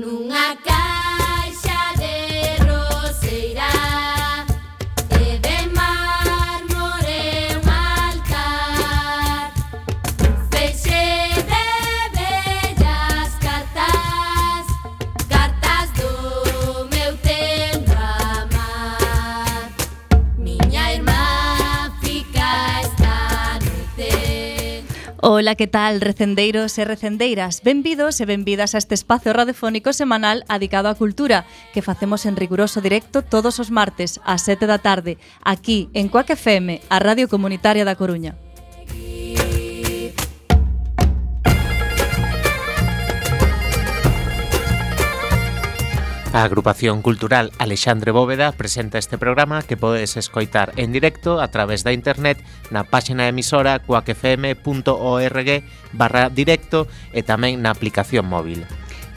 nunca Ola, que tal, recendeiros e recendeiras? Benvidos e benvidas a este espacio radiofónico semanal adicado á cultura que facemos en riguroso directo todos os martes ás 7 da tarde aquí en Coac FM, a Radio Comunitaria da Coruña. A agrupación cultural Alexandre Bóveda presenta este programa que podes escoitar en directo a través da internet na páxina emisora coacfm.org barra directo e tamén na aplicación móvil.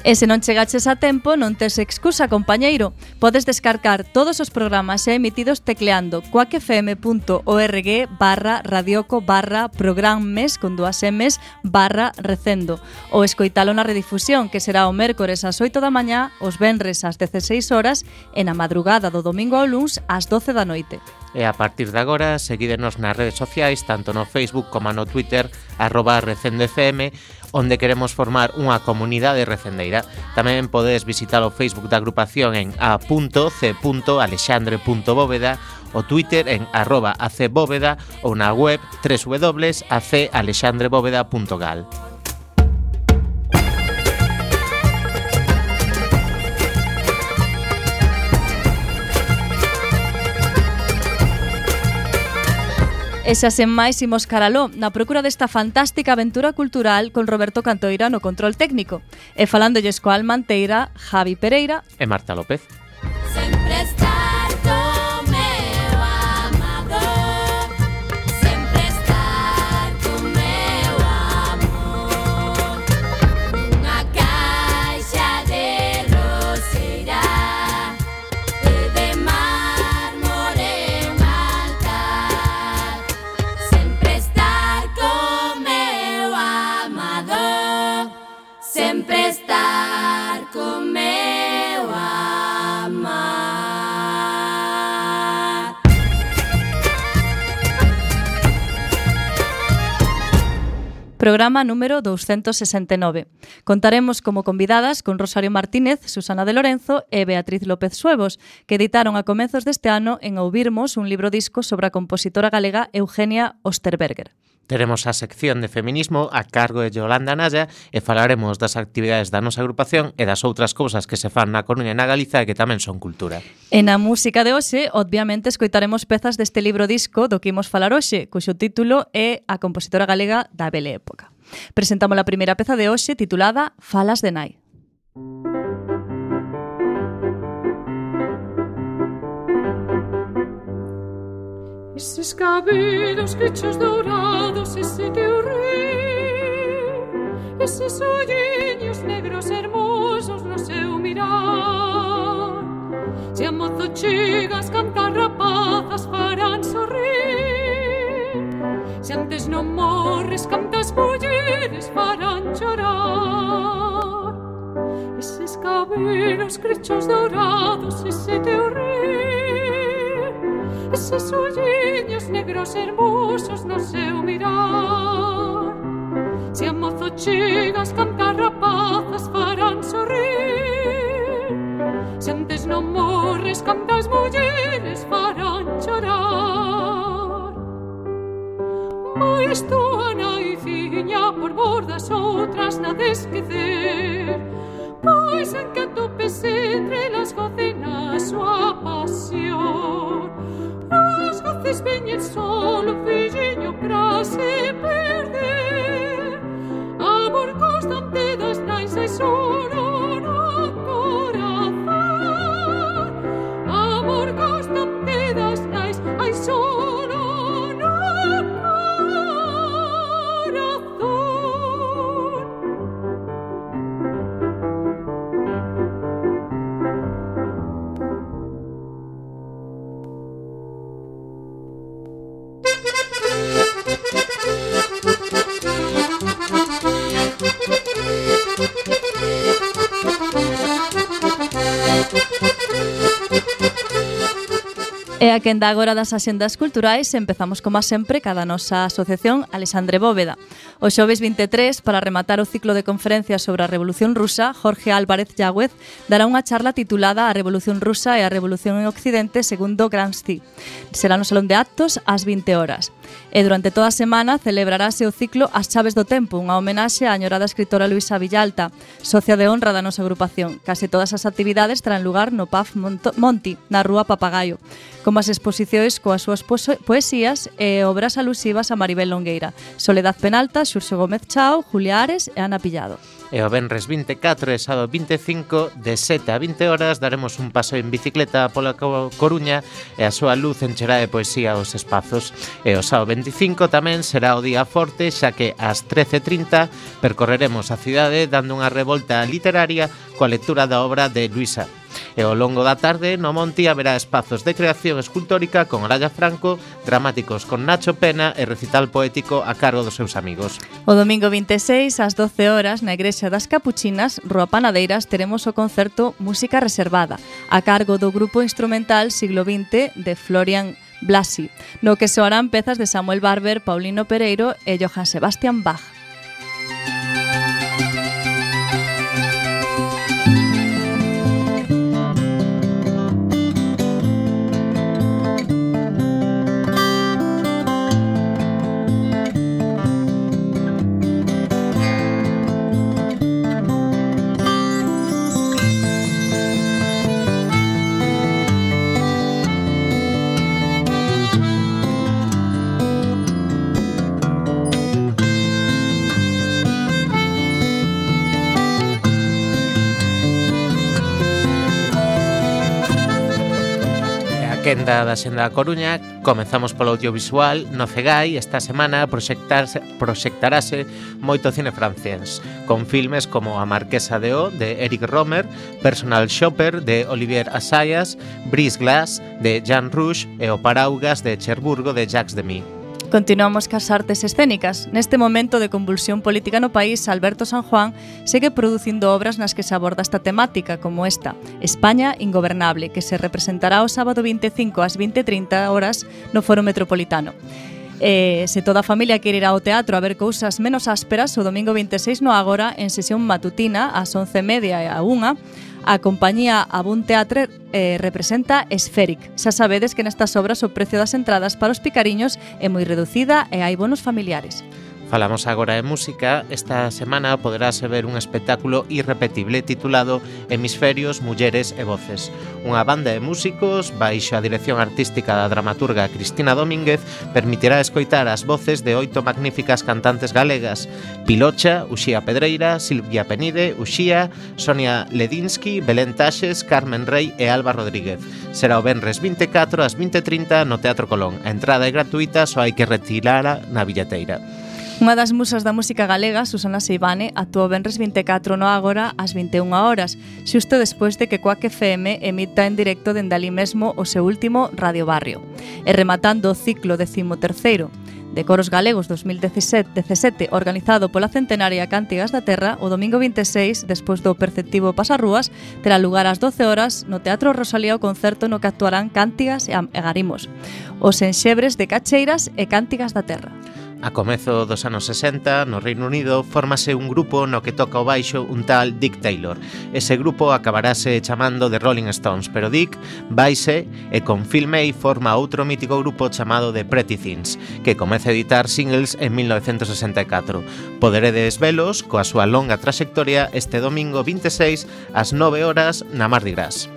E se non chegaches a tempo, non tes excusa, compañeiro. Podes descargar todos os programas xa emitidos tecleando coacfm.org barra radioco barra programmes con dúas M's barra recendo ou escoitalo na redifusión que será o mércores ás 8 da mañá, os venres ás 16 horas e na madrugada do domingo ao luns ás 12 da noite e a partir de agora seguídenos nas redes sociais tanto no Facebook como no Twitter arroba recendefm onde queremos formar unha comunidade recendeira. Tamén podedes visitar o Facebook da agrupación en a.c.alexandre.bóveda o Twitter en arroba acbóveda ou na web www.acalexandrebóveda.gal. E xa sen máis imos caraló na procura desta fantástica aventura cultural con Roberto Cantoira no control técnico e falándolles coa Almanteira, Javi Pereira e Marta López. Sempre está programa número 269. Contaremos como convidadas con Rosario Martínez, Susana de Lorenzo e Beatriz López Suevos, que editaron a comezos deste ano en Ouvirmos un libro disco sobre a compositora galega Eugenia Osterberger. Teremos a sección de feminismo a cargo de Yolanda Naya e falaremos das actividades da nosa agrupación e das outras cousas que se fan na Coruña e na Galiza e que tamén son cultura. E na música de hoxe, obviamente, escoitaremos pezas deste libro disco do que imos falar hoxe, cuxo título é A compositora galega da Bele Época. Presentamos a primeira peza de hoxe titulada Falas de Nai. Música Eses cabelos crechos dourados, ese teu rei Eses olliños negros hermosos no seu mirar Se a mozo chegas cantar rapazas farán sorrir Se antes non morres cantas mulleres farán chorar Eses cabelos crechos dourados, ese teu rei Eses olliños negros hermosos no seu mirar. Se a mozo chegas cantar rapazas farán sorrir Se antes non morres cantas mulleres farán chorar Mais tua naiciña por bordas outras na esquecer. Pois en que atopes entre las gocenas súa pasión ti spegne il sole vicino pra se perder amor costante das nais e sono Thank you. E a quenda agora das axendas culturais empezamos como sempre cada nosa asociación Alexandre Bóveda. O xoves 23, para rematar o ciclo de conferencias sobre a Revolución Rusa, Jorge Álvarez Yagüez dará unha charla titulada A Revolución Rusa e a Revolución en Occidente segundo Gramsci. Será no Salón de Actos ás 20 horas. E durante toda a semana celebrarase o ciclo As Chaves do Tempo, unha homenaxe á añorada escritora Luisa Villalta, socia de honra da nosa agrupación. Case todas as actividades terán lugar no PAF Monti, na Rúa Papagayo. Como como as exposicións coas súas poesías e obras alusivas a Maribel Longueira, Soledad Penalta, Xurxo Gómez Chao, Julia Ares e Ana Pillado. E o Benres 24 e sábado 25 de 7 a 20 horas daremos un paso en bicicleta pola Coruña e a súa luz encherá de poesía os espazos. E o sábado 25 tamén será o día forte xa que ás 13.30 percorreremos a cidade dando unha revolta literaria coa lectura da obra de Luisa E ao longo da tarde no Monti haberá espazos de creación escultórica con Araya Franco, dramáticos con Nacho Pena e recital poético a cargo dos seus amigos. O domingo 26 ás 12 horas na Igrexa das Capuchinas, Rua Panadeiras, teremos o concerto Música Reservada, a cargo do grupo instrumental Siglo XX de Florian Blasi, no que soarán pezas de Samuel Barber, Paulino Pereiro e Johann Sebastian Bach. Quenda da Xenda da Coruña Comezamos polo audiovisual No Cegai esta semana proxectarse, proxectarase moito cine francés Con filmes como A Marquesa de O de Eric Romer Personal Shopper de Olivier Assayas Breeze Glass de Jean Rouge E O Paraugas de Cherburgo de Jacques Demy. Continuamos cas artes escénicas. Neste momento de convulsión política no país, Alberto San Juan segue producindo obras nas que se aborda esta temática, como esta, España ingobernable, que se representará o sábado 25 ás 20.30 horas no Foro Metropolitano. Eh, se toda a familia quere ir ao teatro a ver cousas menos ásperas, o domingo 26 no Agora, en sesión matutina, ás 11.30 e a 1, A compañía Abun Teatre eh, representa Esféric. Xa sabedes que nestas obras o precio das entradas para os picariños é moi reducida e hai bonos familiares. Falamos agora de música. Esta semana poderase ver un espectáculo irrepetible titulado Hemisferios, Mulleres e Voces. Unha banda de músicos baixo a dirección artística da dramaturga Cristina Domínguez permitirá escoitar as voces de oito magníficas cantantes galegas Pilocha, Uxía Pedreira, Silvia Penide, Uxía, Sonia Ledinsky, Belén Taxes, Carmen Rey e Alba Rodríguez. Será o Benres 24 ás 20.30 no Teatro Colón. A entrada é gratuita, só hai que retirala na billeteira. Unha das musas da música galega, Susana Seibane, actuou Benres 24 no Ágora ás 21 horas, xusto despois de que Coac FM emita en directo dende ali mesmo o seu último Radio Barrio. E rematando o ciclo decimoterceiro de Coros Galegos 2017 organizado pola Centenaria Cántigas da Terra, o domingo 26, despois do perceptivo Pasarrúas, terá lugar ás 12 horas no Teatro Rosalía o concerto no que actuarán Cántigas e Garimos, os enxebres de Cacheiras e Cántigas da Terra. A comezo dos anos 60, no Reino Unido, formase un grupo no que toca o baixo un tal Dick Taylor. Ese grupo acabarase chamando The Rolling Stones, pero Dick vaise e con Phil May forma outro mítico grupo chamado The Pretty Things, que comeza a editar singles en 1964. Poderedes velos coa súa longa trayectoria este domingo 26 ás 9 horas na Mardi Gras.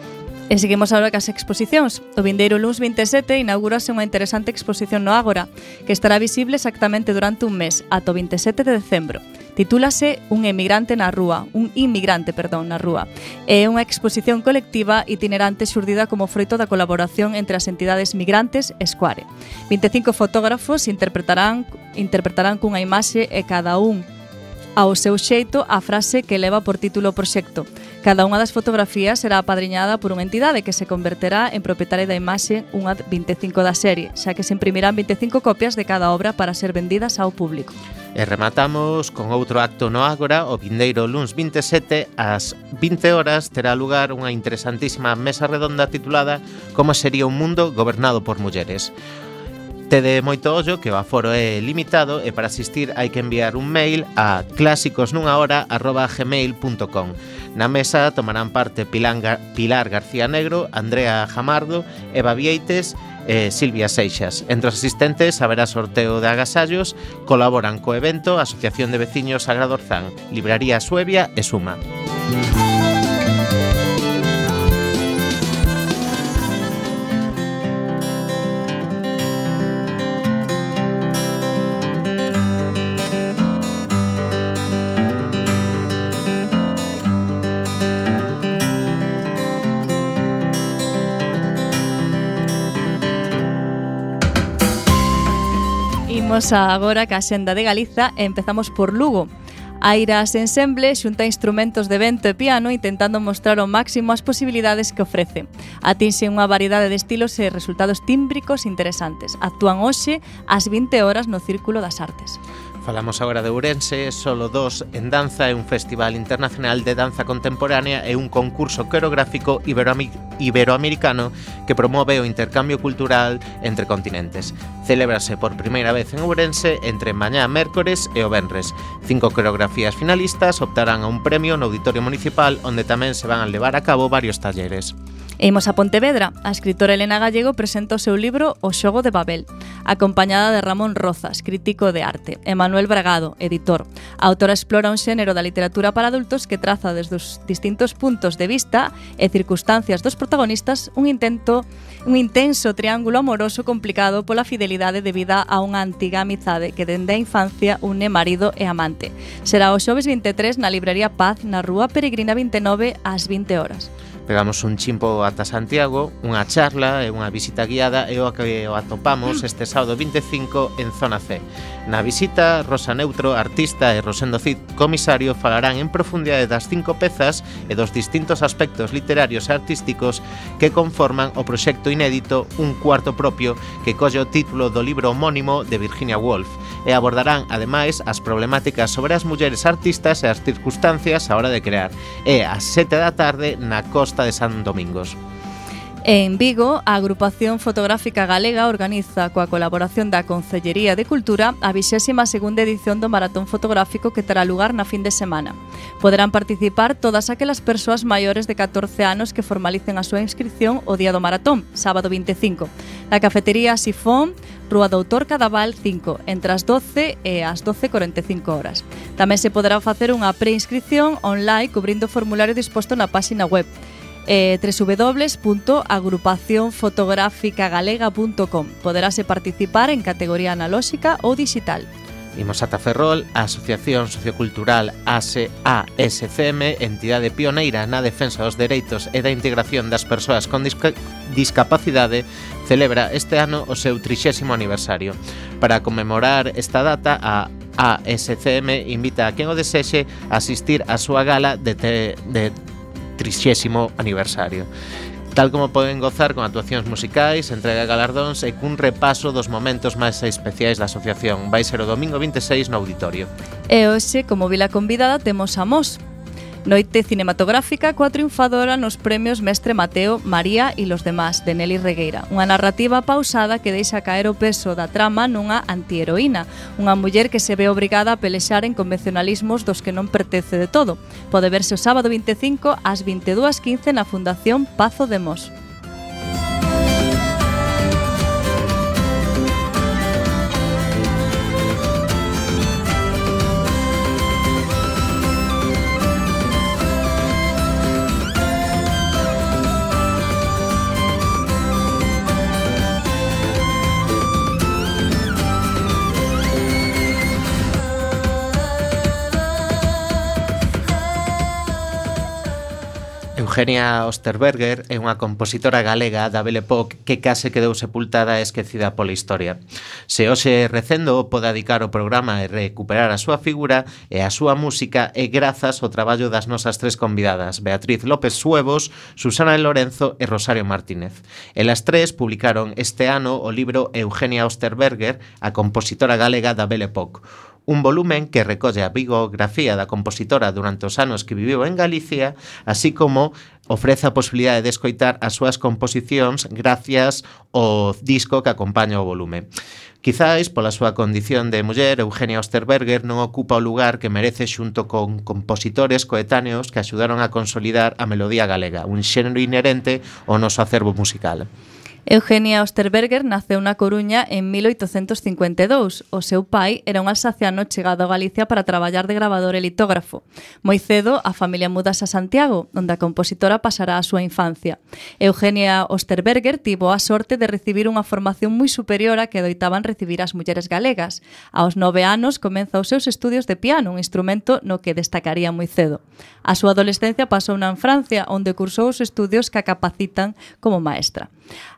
E seguimos agora cas exposicións. O vindeiro luns 27 inaugurase unha interesante exposición no Ágora, que estará visible exactamente durante un mes, ata o 27 de decembro. Titúlase Un emigrante na rúa, un inmigrante, perdón, na rúa. É unha exposición colectiva itinerante xurdida como froito da colaboración entre as entidades migrantes e Square. 25 fotógrafos interpretarán interpretarán cunha imaxe e cada un ao seu xeito a frase que leva por título o proxecto. Cada unha das fotografías será apadriñada por unha entidade que se converterá en propietaria da imaxe unha 25 da serie, xa que se imprimirán 25 copias de cada obra para ser vendidas ao público. E rematamos con outro acto no Ágora, o vindeiro luns 27 ás 20 horas terá lugar unha interesantísima mesa redonda titulada Como sería un mundo gobernado por mulleres. Tede moito ollo que o aforo é limitado e para asistir hai que enviar un mail a clásicosnunhahora.gmail.com Na mesa tomarán parte Pilar García Negro, Andrea Jamardo, Eva Vieites e Silvia Seixas. Entre os asistentes haberá sorteo de agasallos, colaboran co evento a Asociación de Veciños Sagrado Orzán, Libraría Suevia e Suma. Música Imos agora ca xenda de Galiza e empezamos por Lugo. Airas Ensemble xunta instrumentos de vento e piano intentando mostrar ao máximo as posibilidades que ofrece. Atinxe unha variedade de estilos e resultados tímbricos interesantes. Actúan hoxe ás 20 horas no Círculo das Artes. Falamos agora de Ourense, solo dos en danza e un festival internacional de danza contemporánea e un concurso coreográfico iberoamericano que promove o intercambio cultural entre continentes. Celébrase por primeira vez en Ourense entre mañá mércores e o venres. Cinco coreografías finalistas optarán a un premio no Auditorio Municipal onde tamén se van a levar a cabo varios talleres. E imos a Pontevedra. A escritora Elena Gallego presenta o seu libro O xogo de Babel, acompañada de Ramón Rozas, crítico de arte, Emanuel Manuel Bragado, editor. A autora explora un xénero da literatura para adultos que traza desde os distintos puntos de vista e circunstancias dos protagonistas un intento un intenso triángulo amoroso complicado pola fidelidade debida a unha antiga amizade que dende a infancia une marido e amante. Será o xoves 23 na librería Paz na Rúa Peregrina 29 ás 20 horas. Pegamos un chimpo ata Santiago, unha charla e unha visita guiada e o que o atopamos este sábado 25 en Zona C. Na visita, Rosa Neutro, artista, e Rosendo Cid, comisario, falarán en profundidade das cinco pezas e dos distintos aspectos literarios e artísticos que conforman o proxecto inédito Un cuarto propio que colle o título do libro homónimo de Virginia Woolf e abordarán, ademais, as problemáticas sobre as mulleres artistas e as circunstancias a hora de crear. E ás 7 da tarde na costa Festa de San Domingos. En Vigo, a agrupación fotográfica galega organiza coa colaboración da Concellería de Cultura a 22ª edición do Maratón Fotográfico que terá lugar na fin de semana. Poderán participar todas aquelas persoas maiores de 14 anos que formalicen a súa inscripción o día do maratón, sábado 25, na cafetería Sifón, Rúa Doutor Cadaval 5, entre as 12 e as 12.45 horas. Tamén se poderá facer unha preinscripción online cubrindo o formulario disposto na páxina web eh, www.agrupacionfotográficagalega.com Poderase participar en categoría analóxica ou digital. Imos ata Ferrol, a Asociación Sociocultural ASE ASCM, entidade pioneira na defensa dos dereitos e da integración das persoas con disca discapacidade, celebra este ano o seu 30 aniversario. Para conmemorar esta data, a ASCM invita a quen o desexe a asistir á súa gala de, te de 30 aniversario. Tal como poden gozar con actuacións musicais, entrega de galardóns e cun repaso dos momentos máis especiais da asociación. Vai ser o domingo 26 no auditorio. E hoxe, como vila convidada, temos a Mos, Noite cinematográfica coa triunfadora nos premios Mestre Mateo, María e los demás de Nelly Regueira. Unha narrativa pausada que deixa caer o peso da trama nunha antiheroína, unha muller que se ve obrigada a pelexar en convencionalismos dos que non pertence de todo. Pode verse o sábado 25 ás 22.15 na Fundación Pazo de Mos. Eugenia Osterberger é unha compositora galega da Belle Époque que case quedou sepultada e esquecida pola historia. Se hoxe recendo poda dedicar o programa e recuperar a súa figura e a súa música é grazas ao traballo das nosas tres convidadas, Beatriz López Suevos, Susana Lorenzo e Rosario Martínez. Elas tres publicaron este ano o libro Eugenia Osterberger, a compositora galega da Belle Époque, un volumen que recolle a biografía da compositora durante os anos que viviu en Galicia, así como ofrece a posibilidade de escoitar as súas composicións gracias ao disco que acompaña o volume. Quizáis, pola súa condición de muller, Eugenia Osterberger non ocupa o lugar que merece xunto con compositores coetáneos que axudaron a consolidar a melodía galega, un xénero inherente ao noso acervo musical. Eugenia Osterberger naceu na Coruña en 1852. O seu pai era un alsaciano chegado a Galicia para traballar de gravador e litógrafo. Moi cedo, a familia mudase a Santiago, onde a compositora pasará a súa infancia. Eugenia Osterberger tivo a sorte de recibir unha formación moi superior a que doitaban recibir as mulleres galegas. Aos nove anos comeza os seus estudios de piano, un instrumento no que destacaría moi cedo. A súa adolescencia pasou na en Francia, onde cursou os estudios que a capacitan como maestra.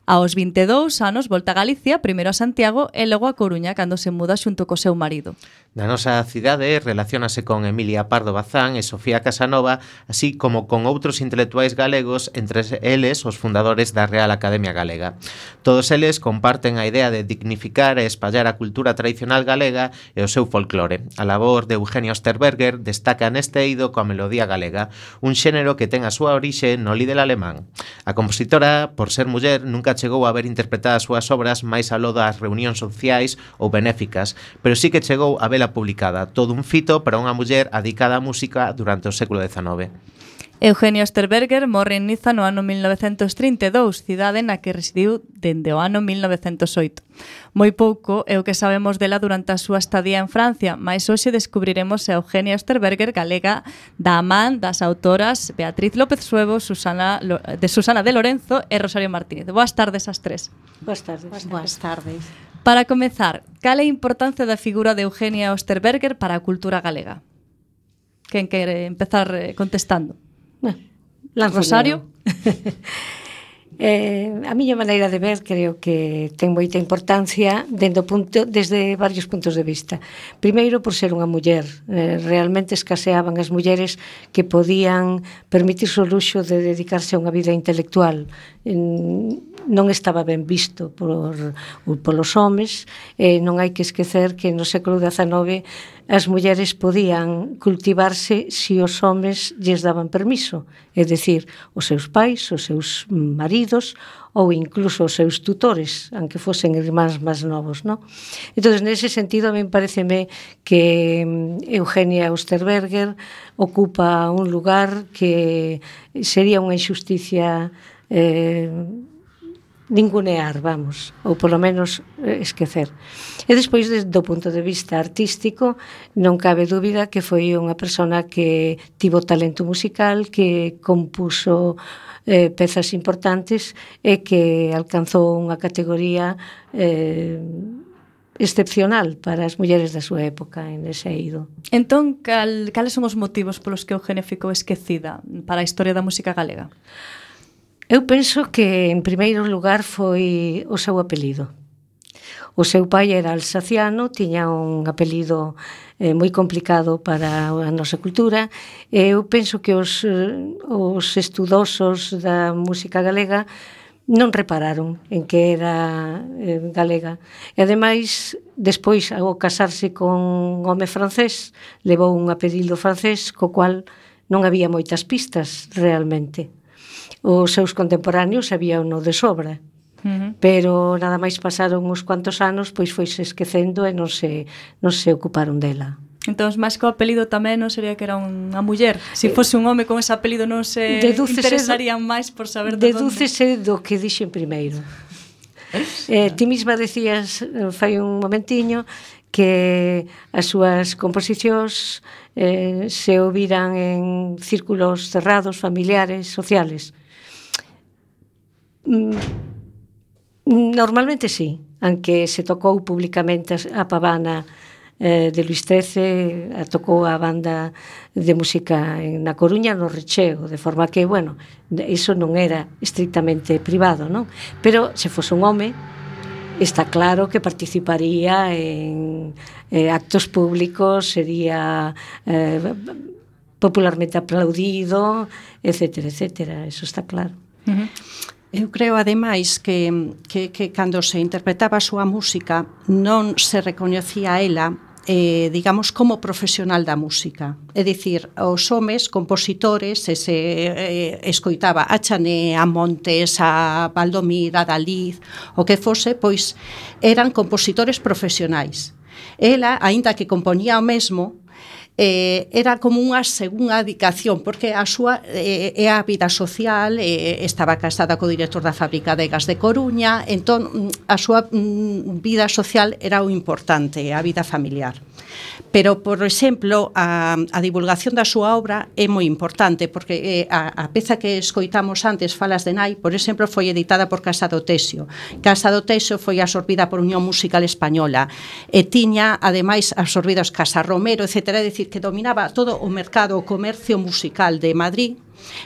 Aos 22 anos volta a Galicia, primeiro a Santiago e logo a Coruña cando se muda xunto co seu marido. Na nosa cidade relacionase con Emilia Pardo Bazán e Sofía Casanova, así como con outros intelectuais galegos, entre eles os fundadores da Real Academia Galega. Todos eles comparten a idea de dignificar e espallar a cultura tradicional galega e o seu folclore. A labor de Eugenio Osterberger destaca neste eido coa melodía galega, un xénero que ten a súa orixe no líder alemán. A compositora, por ser muller, nunca chegou a ver interpretadas as súas obras máis aló das reunións sociais ou benéficas, pero sí que chegou a vela publicada, todo un fito para unha muller adicada á música durante o século XIX. Eugenio Osterberger morre en Niza no ano 1932, cidade na que residiu dende o ano 1908. Moi pouco é o que sabemos dela durante a súa estadía en Francia, mas hoxe descubriremos a Eugenia Osterberger galega da man das autoras Beatriz López Suevo, Susana, de Susana de Lorenzo e Rosario Martínez. Boas tardes as tres. Boas tardes. Boas tardes. Para comezar, cal é a importancia da figura de Eugenia Osterberger para a cultura galega? Quen quere empezar eh, contestando? bueno, Lan Rosario. eh, a miña maneira de ver creo que ten moita importancia dendo punto, desde varios puntos de vista. Primeiro, por ser unha muller. Eh, realmente escaseaban as mulleres que podían permitirse o luxo de dedicarse a unha vida intelectual. En, non estaba ben visto por, polos homes, eh, non hai que esquecer que no século XIX as mulleres podían cultivarse se os homes lles daban permiso, é dicir, os seus pais, os seus maridos ou incluso os seus tutores, aunque fosen irmáns máis novos, non? Entón, nese sentido, a mí pareceme que mm, Eugenia Osterberger ocupa un lugar que sería unha injusticia eh, ningunear, vamos, ou polo menos eh, esquecer. E despois, do punto de vista artístico, non cabe dúbida que foi unha persona que tivo talento musical, que compuso eh, pezas importantes e que alcanzou unha categoría eh, excepcional para as mulleres da súa época en ese eido. Entón, cal, cales son os motivos polos que Eugenia ficou esquecida para a historia da música galega? Eu penso que en primeiro lugar foi o seu apelido. O seu pai era alsaciano, tiña un apelido eh, moi complicado para a nosa cultura. E Eu penso que os, eh, os estudosos da música galega non repararon en que era eh, galega. E ademais, despois, ao casarse con un home francés, levou un apelido francés, co cual non había moitas pistas realmente os seus contemporáneos sabían no de sobra. Uh -huh. Pero nada máis pasaron uns cuantos anos, pois foise esquecendo e non se, non se ocuparon dela. Entón, máis que o apelido tamén non sería que era unha muller. Se si eh, fose un home con ese apelido non se dedúcese interesarían máis por saber de Dedúcese do que dixen primeiro. eh, ti misma decías eh, fai un momentiño que as súas composicións eh, se ouviran en círculos cerrados, familiares, sociales. Mm, normalmente sí, aunque se tocou publicamente a pavana eh, de Luis XIII, a tocou a banda de música en na Coruña no Recheo, de forma que, bueno, iso non era estrictamente privado, non? Pero se fose un home, está claro que participaría en eh, actos públicos, sería eh, popularmente aplaudido, etcétera, etcétera, eso está claro. Uh -huh. Eu creo ademais que, que, que cando se interpretaba a súa música non se recoñecía a ela eh, digamos, como profesional da música. É dicir, os homes, compositores, ese, se eh, escoitaba a Chané, a Montes, a Valdomir, a Dalí, o que fose, pois eran compositores profesionais. Ela, aínda que componía o mesmo, eh, era como unha segunda dedicación, porque a súa eh, é a vida social eh, estaba casada co director da fábrica de gas de Coruña entón mm, a súa mm, vida social era o importante a vida familiar. Pero, por exemplo, a, a divulgación da súa obra é moi importante, porque eh, a, a peza que escoitamos antes, Falas de Nai, por exemplo, foi editada por Casa do Tesio. Casa do Tesio foi absorbida por Unión Musical Española e tiña, ademais, absorbidos Casa Romero, etc. É dicir, que dominaba todo o mercado, o comercio musical de Madrid,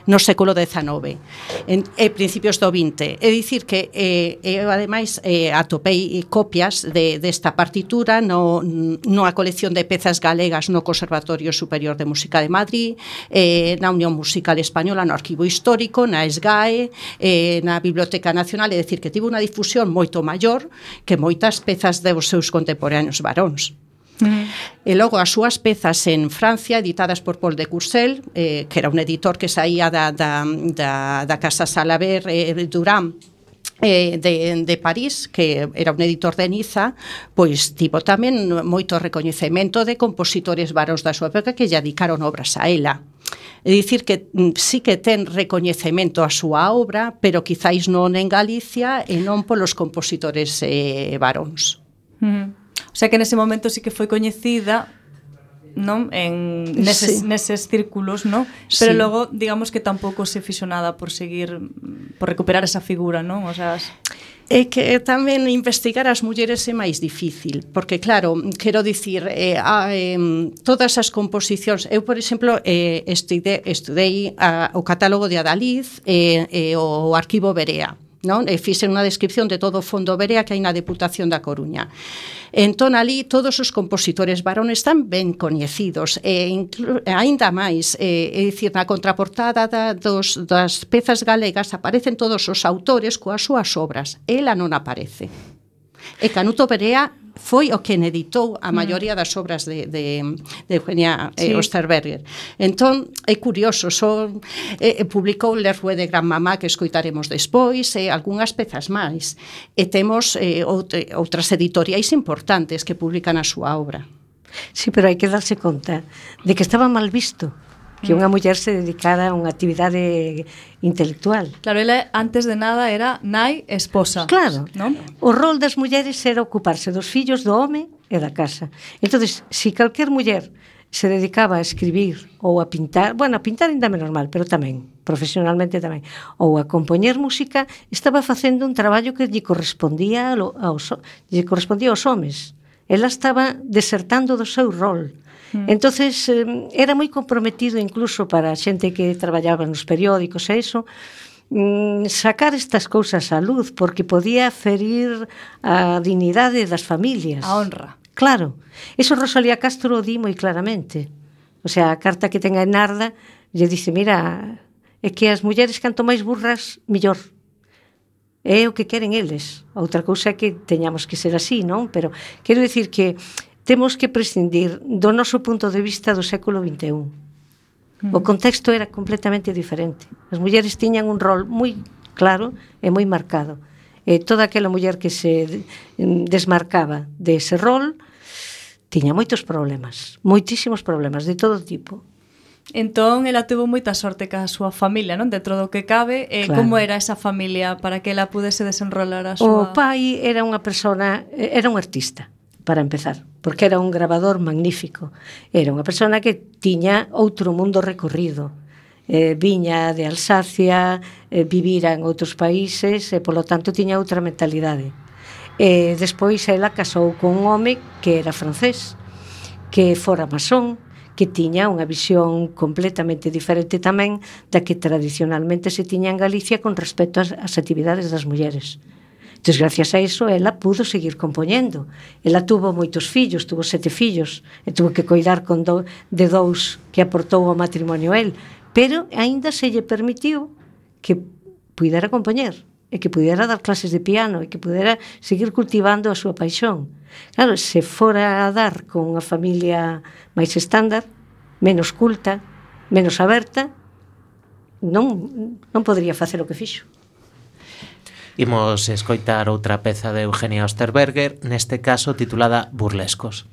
no século XIX en, e principios do XX. É dicir que eh, eu ademais eh, atopei copias de, desta partitura no, no a colección de pezas galegas no Conservatorio Superior de Música de Madrid, eh, na Unión Musical Española, no Arquivo Histórico, na SGAE, eh, na Biblioteca Nacional, é dicir que tivo unha difusión moito maior que moitas pezas dos seus contemporáneos varóns. Mm. E logo as súas pezas en Francia editadas por Paul de Courcelles, eh, que era un editor que saía da, da, da, da Casa Salaber eh, Durán, eh, de, de París, que era un editor de Niza, pois tivo tamén moito recoñecemento de compositores varos da súa época que lle dedicaron obras a ela. É dicir que mm, sí que ten recoñecemento a súa obra, pero quizáis non en Galicia e non polos compositores eh, varóns. Mm. Mm-hmm. O sea que nese momento sí que foi coñecida non en neses, sí. neses círculos, non? Pero sí. logo digamos que tampouco se fixo nada por seguir por recuperar esa figura, non? O sea, as... É que tamén investigar as mulleres é máis difícil, porque claro, quero dicir, eh, a, eh, todas as composicións, eu por exemplo, eh, estudei, estudei a, o catálogo de Adaliz e eh, eh, o arquivo Berea non? E fixen unha descripción de todo o fondo Berea que hai na Deputación da Coruña. Entón, ali, todos os compositores varones están ben coñecidos, e aínda máis, e, é dicir, na contraportada da, dos, das pezas galegas aparecen todos os autores coas súas obras. Ela non aparece. E Canuto Berea foi o quen editou a mm. maioría das obras de, de, de Eugenia eh, sí. Osterberger. Entón, é curioso, son, eh, eh publicou Le Rue de Gran Mamá, que escoitaremos despois, e eh, algunhas pezas máis. E temos eh, eh, outras editoriais importantes que publican a súa obra. Sí, pero hai que darse conta de que estaba mal visto que mm. unha muller se dedicara a unha actividade intelectual. Claro, ela antes de nada era nai esposa. Claro. ¿no? O rol das mulleres era ocuparse dos fillos do home e da casa. Entonces, se si calquer muller se dedicaba a escribir ou a pintar, bueno, a pintar ainda menos mal, pero tamén, profesionalmente tamén, ou a compoñer música, estaba facendo un traballo que lle correspondía aos, lle correspondía aos homes. Ela estaba desertando do seu rol Mm. Entonces era moi comprometido incluso para a xente que traballaba nos periódicos e iso, mm, sacar estas cousas á luz porque podía ferir a dignidade das familias. A honra. Claro. Eso Rosalía Castro o di moi claramente. O sea, a carta que ten a Enarda lle dice, mira, é que as mulleres canto máis burras, mellor. É o que queren eles. Outra cousa é que teñamos que ser así, non? Pero quero dicir que temos que prescindir do noso punto de vista do século XXI. O mm. contexto era completamente diferente. As mulleres tiñan un rol moi claro e moi marcado. E toda aquela muller que se mm, desmarcaba dese rol tiña moitos problemas, moitísimos problemas de todo tipo. Entón, ela tuvo moita sorte ca súa familia, non? Dentro do que cabe, e claro. como era esa familia para que ela pudese desenrolar a súa... O pai era unha persona, era un artista, para empezar porque era un grabador magnífico. Era unha persona que tiña outro mundo recorrido. Eh, viña de Alsacia, eh, vivira en outros países, e polo tanto tiña outra mentalidade. E eh, despois ela casou con un home que era francés, que fora masón, que tiña unha visión completamente diferente tamén da que tradicionalmente se tiña en Galicia con respecto ás, ás actividades das mulleres. Entón, gracias a iso, ela pudo seguir compoñendo. Ela tuvo moitos fillos, tuvo sete fillos, e tuvo que coidar con do, de dous que aportou ao matrimonio el, pero aínda se lle permitiu que pudera compoñer e que pudera dar clases de piano e que pudera seguir cultivando a súa paixón. Claro, se fora a dar con unha familia máis estándar, menos culta, menos aberta, non, non podría facer o que fixo. Imos escoitar outra peza de Eugenia Osterberger, neste caso titulada Burlescos.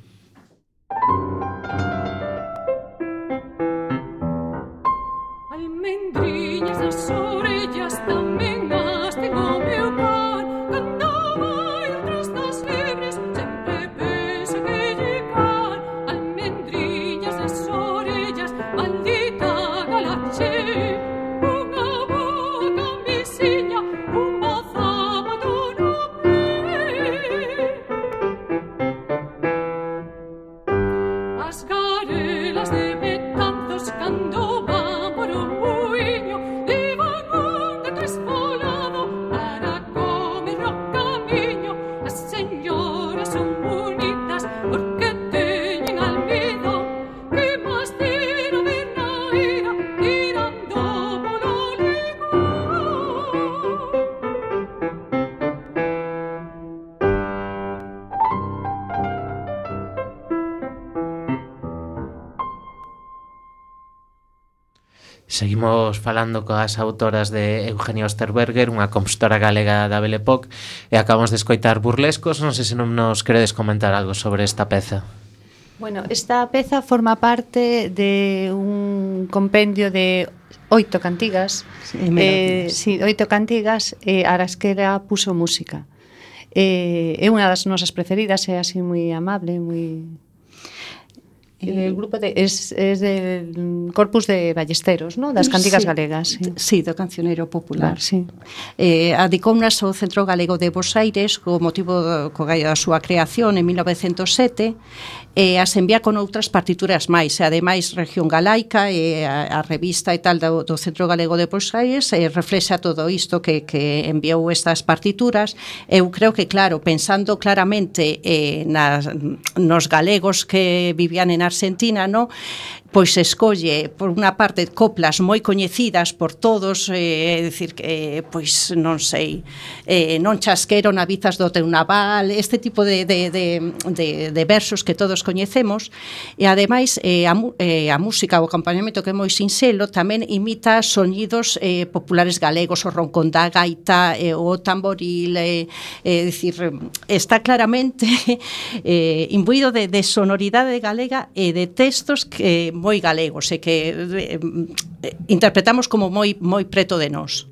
falando coas autoras de Eugenio Osterberger, unha compositora galega da Belle Époque, e acabamos de escoitar Burlescos, non sei se non nos queredes comentar algo sobre esta peza. Bueno, esta peza forma parte de un compendio de oito cantigas, sí, eh, sí, oito cantigas eh, a las que era puso música. Eh, é unha das nosas preferidas, é así moi amable, moi El eh, grupo de, es, es del mm, corpus de Ballesteros, ¿no? das cantigas sí, galegas. Sí. sí, do cancioneiro popular. Claro, sí. Eh, adicounas ao Centro Galego de Bos Aires co motivo do, co da súa creación en 1907 e as envía con outras partituras máis, e ademais Región Galaica e a, a revista e tal do, do Centro Galego de Poesías e reflexa todo isto que, que enviou estas partituras. Eu creo que, claro, pensando claramente eh, nas, nos galegos que vivían en Argentina, no pois escolle por unha parte coplas moi coñecidas por todos, eh, é dicir que eh, pois non sei, eh, non chasquero na bizas do teu naval, este tipo de, de, de, de, de versos que todos coñecemos. E ademais eh, a, eh, a música o acompañamento que é moi sinxelo tamén imita soñidos eh, populares galegos, o roncón da gaita, eh, o tamboril, eh, eh, dicir está claramente eh, imbuído de, de sonoridade galega e de textos que moi galegos e que eh, eh, interpretamos como moi moi preto de nós.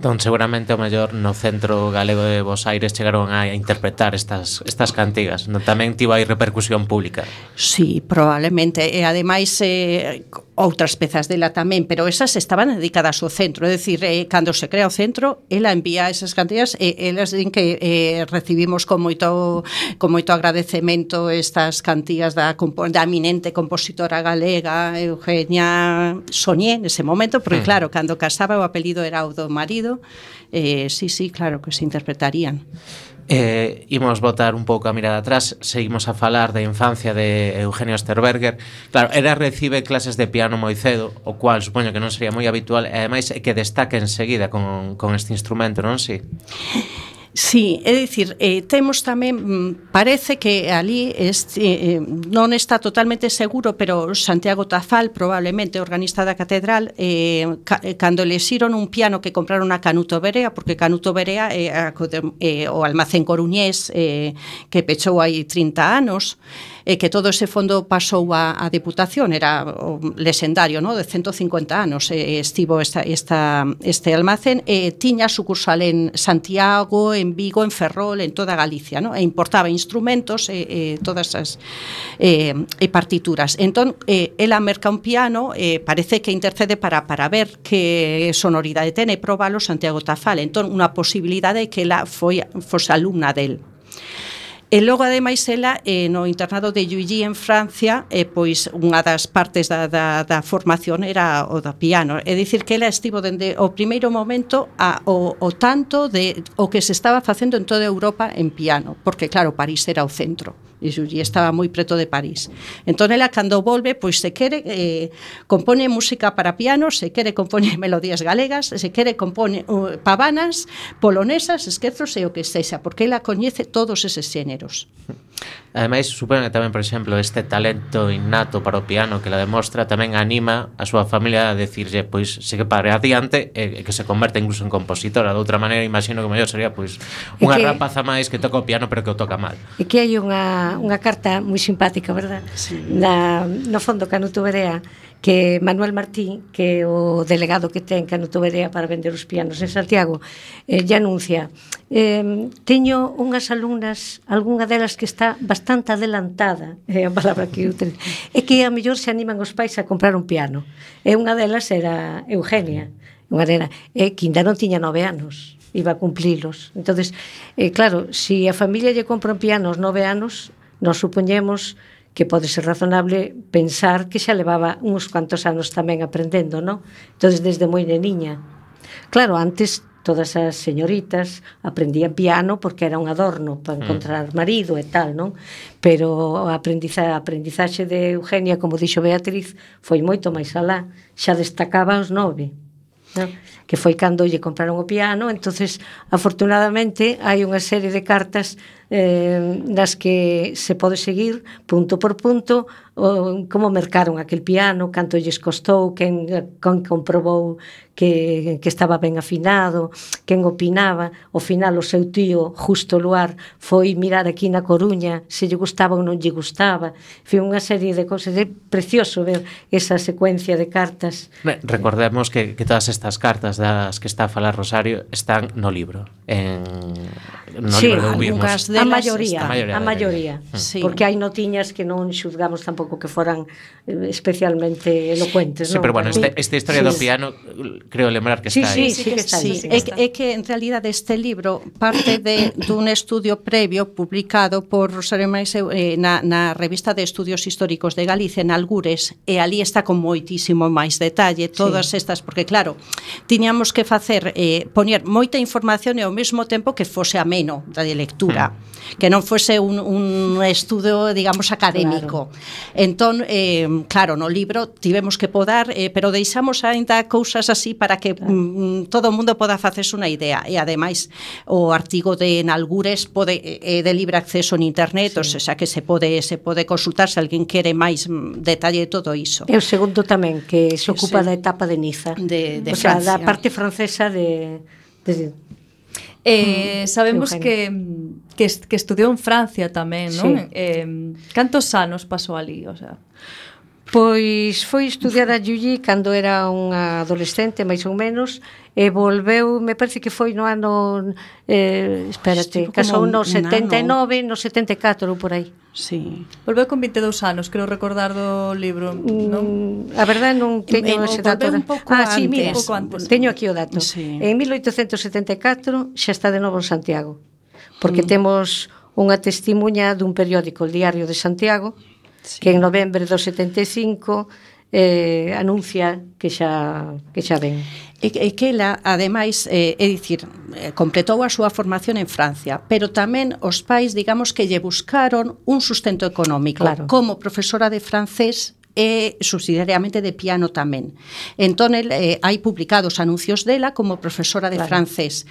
Entón, seguramente o mellor no centro galego de Bos Aires chegaron a interpretar estas, estas cantigas. No, tamén tivo aí repercusión pública. Sí, probablemente. E ademais, eh, outras pezas dela tamén, pero esas estaban dedicadas ao centro, é dicir, eh, cando se crea o centro, ela envía esas cantidades e elas din que eh, recibimos con moito con moito agradecemento estas cantías da, da eminente compositora galega Eugenia Soñé nese momento, porque mm. claro, cando casaba o apelido era o do marido, eh, sí, sí, claro que se interpretarían. Eh, imos botar un pouco a mirada atrás Seguimos a falar da infancia de Eugenio Osterberger Claro, era recibe clases de piano moi cedo O cual supoño que non sería moi habitual E ademais é que destaca enseguida con, con este instrumento, non si? Sí? Sí, é dicir, eh, temos tamén, mm, parece que ali este, eh, eh, non está totalmente seguro, pero Santiago Tafal, probablemente, organista da catedral, eh, ca, eh, cando lexiron un piano que compraron a Canuto Berea, porque Canuto Berea é eh, a, eh, o almacén coruñés eh, que pechou hai 30 anos, e que todo ese fondo pasou a, a Deputación, era o lesendario, no? de 150 anos e estivo esta, esta, este almacén, e tiña sucursal en Santiago, en Vigo, en Ferrol, en toda Galicia, no? e importaba instrumentos e, e todas as e, e partituras. Entón, e, ela merca un piano, e parece que intercede para, para ver que sonoridade ten e probalo Santiago Tafal. Entón, unha posibilidade é que ela foi, fose alumna del. E logo ademais ela eh, no internado de Yuyi en Francia, eh, pois unha das partes da, da, da formación era o da piano, é dicir que ela estivo dende o primeiro momento a, o, o tanto de o que se estaba facendo en toda Europa en piano, porque claro, París era o centro e estaba moi preto de París. Entón ela cando volve, pois se quere eh, compone música para piano, se quere compone melodías galegas, se quere compone uh, pavanas, polonesas, esquezos e o que sexa, porque ela coñece todos eses xéneros. Ademais, supoño que tamén, por exemplo, este talento innato para o piano que la demostra tamén anima a súa familia a decirlle, pois, se que pare adiante e, e que se converte incluso en compositora. De outra maneira, imagino que mellor sería, pois, unha que, rapaza máis que toca o piano pero que o toca mal. E que hai unha, unha carta moi simpática, verdad? Sí. Da, no fondo, Canuto Berea, que Manuel Martín, que é o delegado que ten Canutoverea para vender os pianos en Santiago, eh, lle anuncia eh, teño unhas alumnas, algunha delas que está bastante adelantada, é eh, a palabra que eu utilizo, é que a mellor se animan os pais a comprar un piano. E unha delas era Eugenia, unha nena, eh, que ainda non tiña nove anos iba a cumplilos. entonces eh, claro, se si a familia lle compra un piano aos nove anos, nos supoñemos que pode ser razonable pensar que xa levaba uns cuantos anos tamén aprendendo, non? Entón, desde moi neniña. Claro, antes todas as señoritas aprendían piano porque era un adorno para mm. encontrar marido e tal, non? Pero a aprendiza, a aprendizaxe de Eugenia, como dixo Beatriz, foi moito máis alá. Xa destacaba os nove, non? que foi cando lle compraron o piano, entonces afortunadamente hai unha serie de cartas eh, nas que se pode seguir punto por punto o, como mercaron aquel piano, canto lles costou, quen, quen comprobou que, que estaba ben afinado, quen opinaba, ao final o seu tío, Justo Luar, foi mirar aquí na Coruña, se lle gustaba ou non lle gustaba, foi unha serie de cousas, é precioso ver esa secuencia de cartas. Recordemos que, que todas estas cartas das que está a falar Rosario están no libro, en non sí, algunhas delas, a maioría, a maioría, a maioría, sí. porque hai notiñas que non xuzgamos tampouco que foran eh, especialmente elocuentes, sí, non? pero bueno, esta, esta historia sí. do piano creo lembrar que sí, está sí, aí. Sí, sí, que está sí. Sí. É, que, é que en realidad este libro parte de dun estudio previo publicado por Rosario Mais eh, na, na revista de Estudios Históricos de Galicia en Algures e ali está con moitísimo máis detalle todas sí. estas porque claro, tiñamos que facer eh, poñer moita información e ao mesmo tempo que fose a ameno da de lectura. Mm que non fose un, un estudo, digamos, académico. Claro. Entón, eh, claro, no libro tivemos que podar, eh, pero deixamos aínda cousas así para que claro. mm, todo o mundo poda facerse unha idea. E ademais, o artigo de Nalgures pode eh, é eh, de libre acceso en internet, sí. o sea que se pode se pode consultar se alguén quere máis mm, detalle de todo iso. E o segundo tamén, que se ocupa sí. da etapa de Niza. De, de o sea, Francia. da parte francesa de, de Eh, mm, sabemos que, que, que estudiou en Francia tamén, non? Sí. Eh, cantos anos pasou ali? O sea, Pois foi estudiar a Yuyi cando era unha adolescente, máis ou menos, e volveu, me parece que foi no ano, eh, espérate, Estivo casou no 79, no 74 ou por aí. Sí. Volveu con 22 anos, creo recordar do libro, mm, non? A verdade non teño en, ese dato. Un pouco ah, antes. sí, mira, un pouco antes. Teño aquí o dato. Sí. En 1874 xa está de novo en Santiago, porque mm. temos unha testimuña dun periódico, o Diario de Santiago, mm sí. que en novembro do 75 eh, anuncia que xa, que xa ven. E, e que ela, ademais, eh, é dicir, eh, completou a súa formación en Francia, pero tamén os pais, digamos, que lle buscaron un sustento económico. Claro. Como profesora de francés, e subsidiariamente de piano tamén. Entón, el, eh, hai publicados anuncios dela como profesora de claro. francés.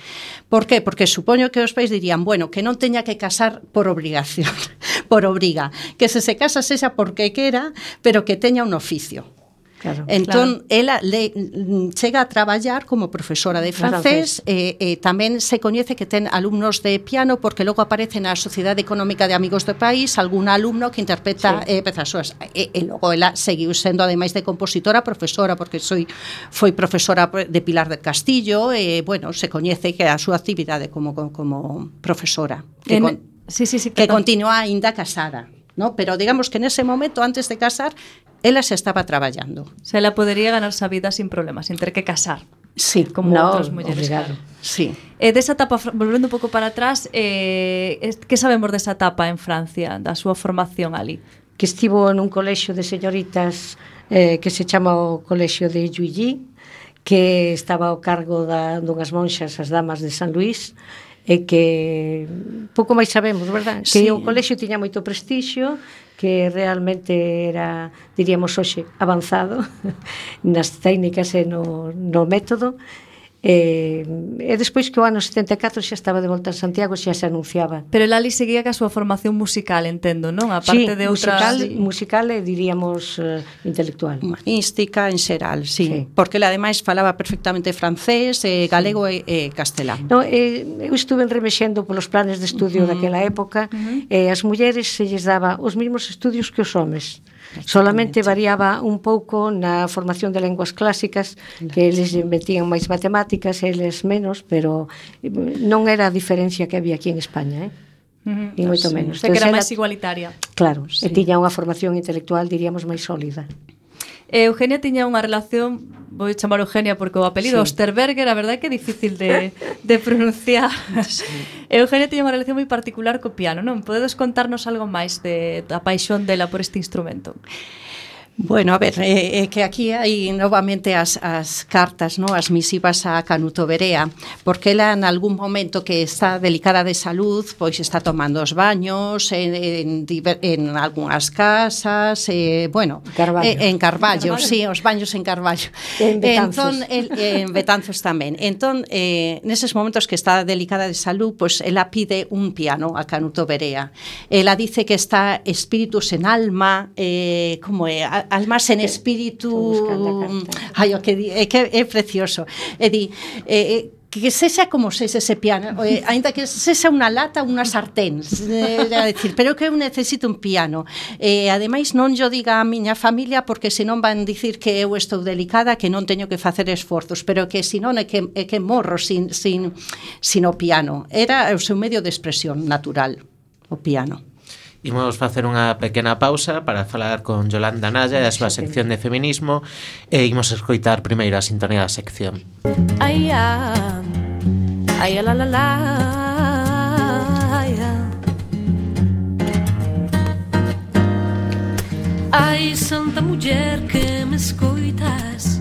Por que? Porque supoño que os pais dirían, bueno, que non teña que casar por obligación, por obriga, que se se casa sexa porque quera, pero que teña un oficio. Claro, entón, claro. ela le, mm, chega a traballar como profesora de francés, e, e tamén se coñece que ten alumnos de piano porque logo aparece na Sociedade Económica de Amigos do País algún alumno que interpreta sí. eh, pezas súas. E, e logo ela seguiu sendo, ademais de compositora, profesora, porque soy, foi profesora de Pilar del Castillo, e, bueno, se coñece que a súa actividade como, como profesora, que, en, con, sí, sí, sí, que, que continua aínda casada. ¿no? Pero digamos que en ese momento, antes de casar, ela xa estaba traballando. Se ela podería ganarse a vida sin problemas, sin ter que casar. Sí, como no, outras mulleres. Obrigado. Claro. Sí. Eh, desa etapa, volvendo un pouco para atrás, eh, que sabemos desa etapa en Francia, da súa formación ali? Que estivo nun colexio de señoritas eh, que se chama o colexio de Yuyi, que estaba ao cargo da, dunhas monxas, as damas de San Luís, e que pouco máis sabemos, verdad? Sí. Que o colexio tiña moito prestixio, que realmente era, diríamos hoxe, avanzado nas técnicas e no, no método, E, e despois que o ano 74 xa estaba de volta a Santiago xa se anunciaba. Pero Lali seguía ca súa formación musical, entendo, non? A parte sí, de outras... musical, sí. musical e diríamos uh, intelectual. Mística en xeral, sí, sí. Porque ela ademais falaba perfectamente francés, eh, galego sí. e, e castelán. No, eh, eu estuve remexendo polos planes de estudio uh -huh. daquela época uh -huh. e eh, as mulleres se lles daba os mesmos estudios que os homes. Uh Solamente variaba un pouco na formación de lenguas clásicas, que eles metían máis matemáticas, eles menos, pero eh, non era a diferencia que había aquí en España, eh? Uh -huh. E moito menos. Sei que era máis igualitaria. Claro, sí. e tiña unha formación intelectual, diríamos, máis sólida. E Eugenia tiña unha relación vou chamar Eugenia porque o apelido sí. Osterberger, a verdade é que é difícil de, de pronunciar. Sí. Eugenia tiña unha relación moi particular co piano, non? Podedes contarnos algo máis de, da paixón dela por este instrumento? Bueno, a ver, é, é que aquí hai novamente as, as cartas, no? as misivas a Canuto Berea, porque ela en algún momento que está delicada de salud, pois está tomando os baños eh, en, en, en algunhas casas, eh, bueno, Carballo. Eh, en Carballo, Carballo, sí, os baños en Carballo. En Betanzos. Entón, el, en Betanzos tamén. Entón, eh, neses momentos que está delicada de salud, pois ela pide un piano a Canuto Berea. Ela dice que está espíritus en alma, eh, como é, almas en espírito ai, o que di, é que é precioso e di, eh, eh, eh, eh que sexa como sexa ese piano, eh, aínda que sexa unha lata, unha sartén, eh, a decir, pero que eu necesito un piano. Eh, ademais non yo diga a miña familia porque senón van dicir que eu estou delicada, que non teño que facer esforzos, pero que senón é que, é que morro sin, sin, sin o piano. Era o seu medio de expresión natural, o piano. Imos facer unha pequena pausa para falar con Yolanda Naya e a súa sección de feminismo e imos escoitar primeiro a sintonía da sección. Ai, ah, ai, ah, la, la, la, ai, ah. Ai, santa muller que me escoitas